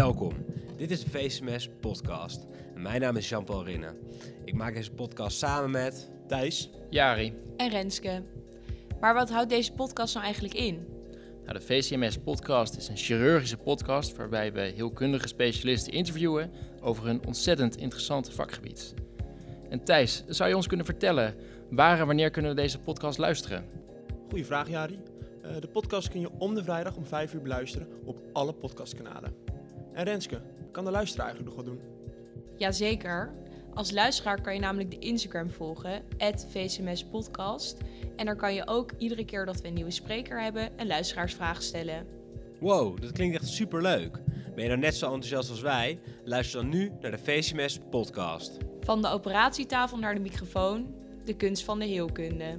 Welkom. Dit is de VCMS podcast. En mijn naam is Jean-Paul Rinnen. Ik maak deze podcast samen met Thijs. Jari. en Renske. Maar wat houdt deze podcast nou eigenlijk in? Nou, de VCMS-podcast is een chirurgische podcast waarbij we heelkundige specialisten interviewen over een ontzettend interessant vakgebied. En Thijs, zou je ons kunnen vertellen waar en wanneer kunnen we deze podcast luisteren? Goeie vraag, Jari. Eh, de podcast kun je om de vrijdag om 5 uur beluisteren op alle podcastkanalen. En Renske, kan de luisteraar eigenlijk nog wat doen? Jazeker. Als luisteraar kan je namelijk de Instagram volgen, @vcmspodcast. En daar kan je ook iedere keer dat we een nieuwe spreker hebben, een luisteraarsvraag stellen. Wow, dat klinkt echt superleuk. Ben je nou net zo enthousiast als wij? Luister dan nu naar de VCMS podcast. Van de operatietafel naar de microfoon, de kunst van de heelkunde.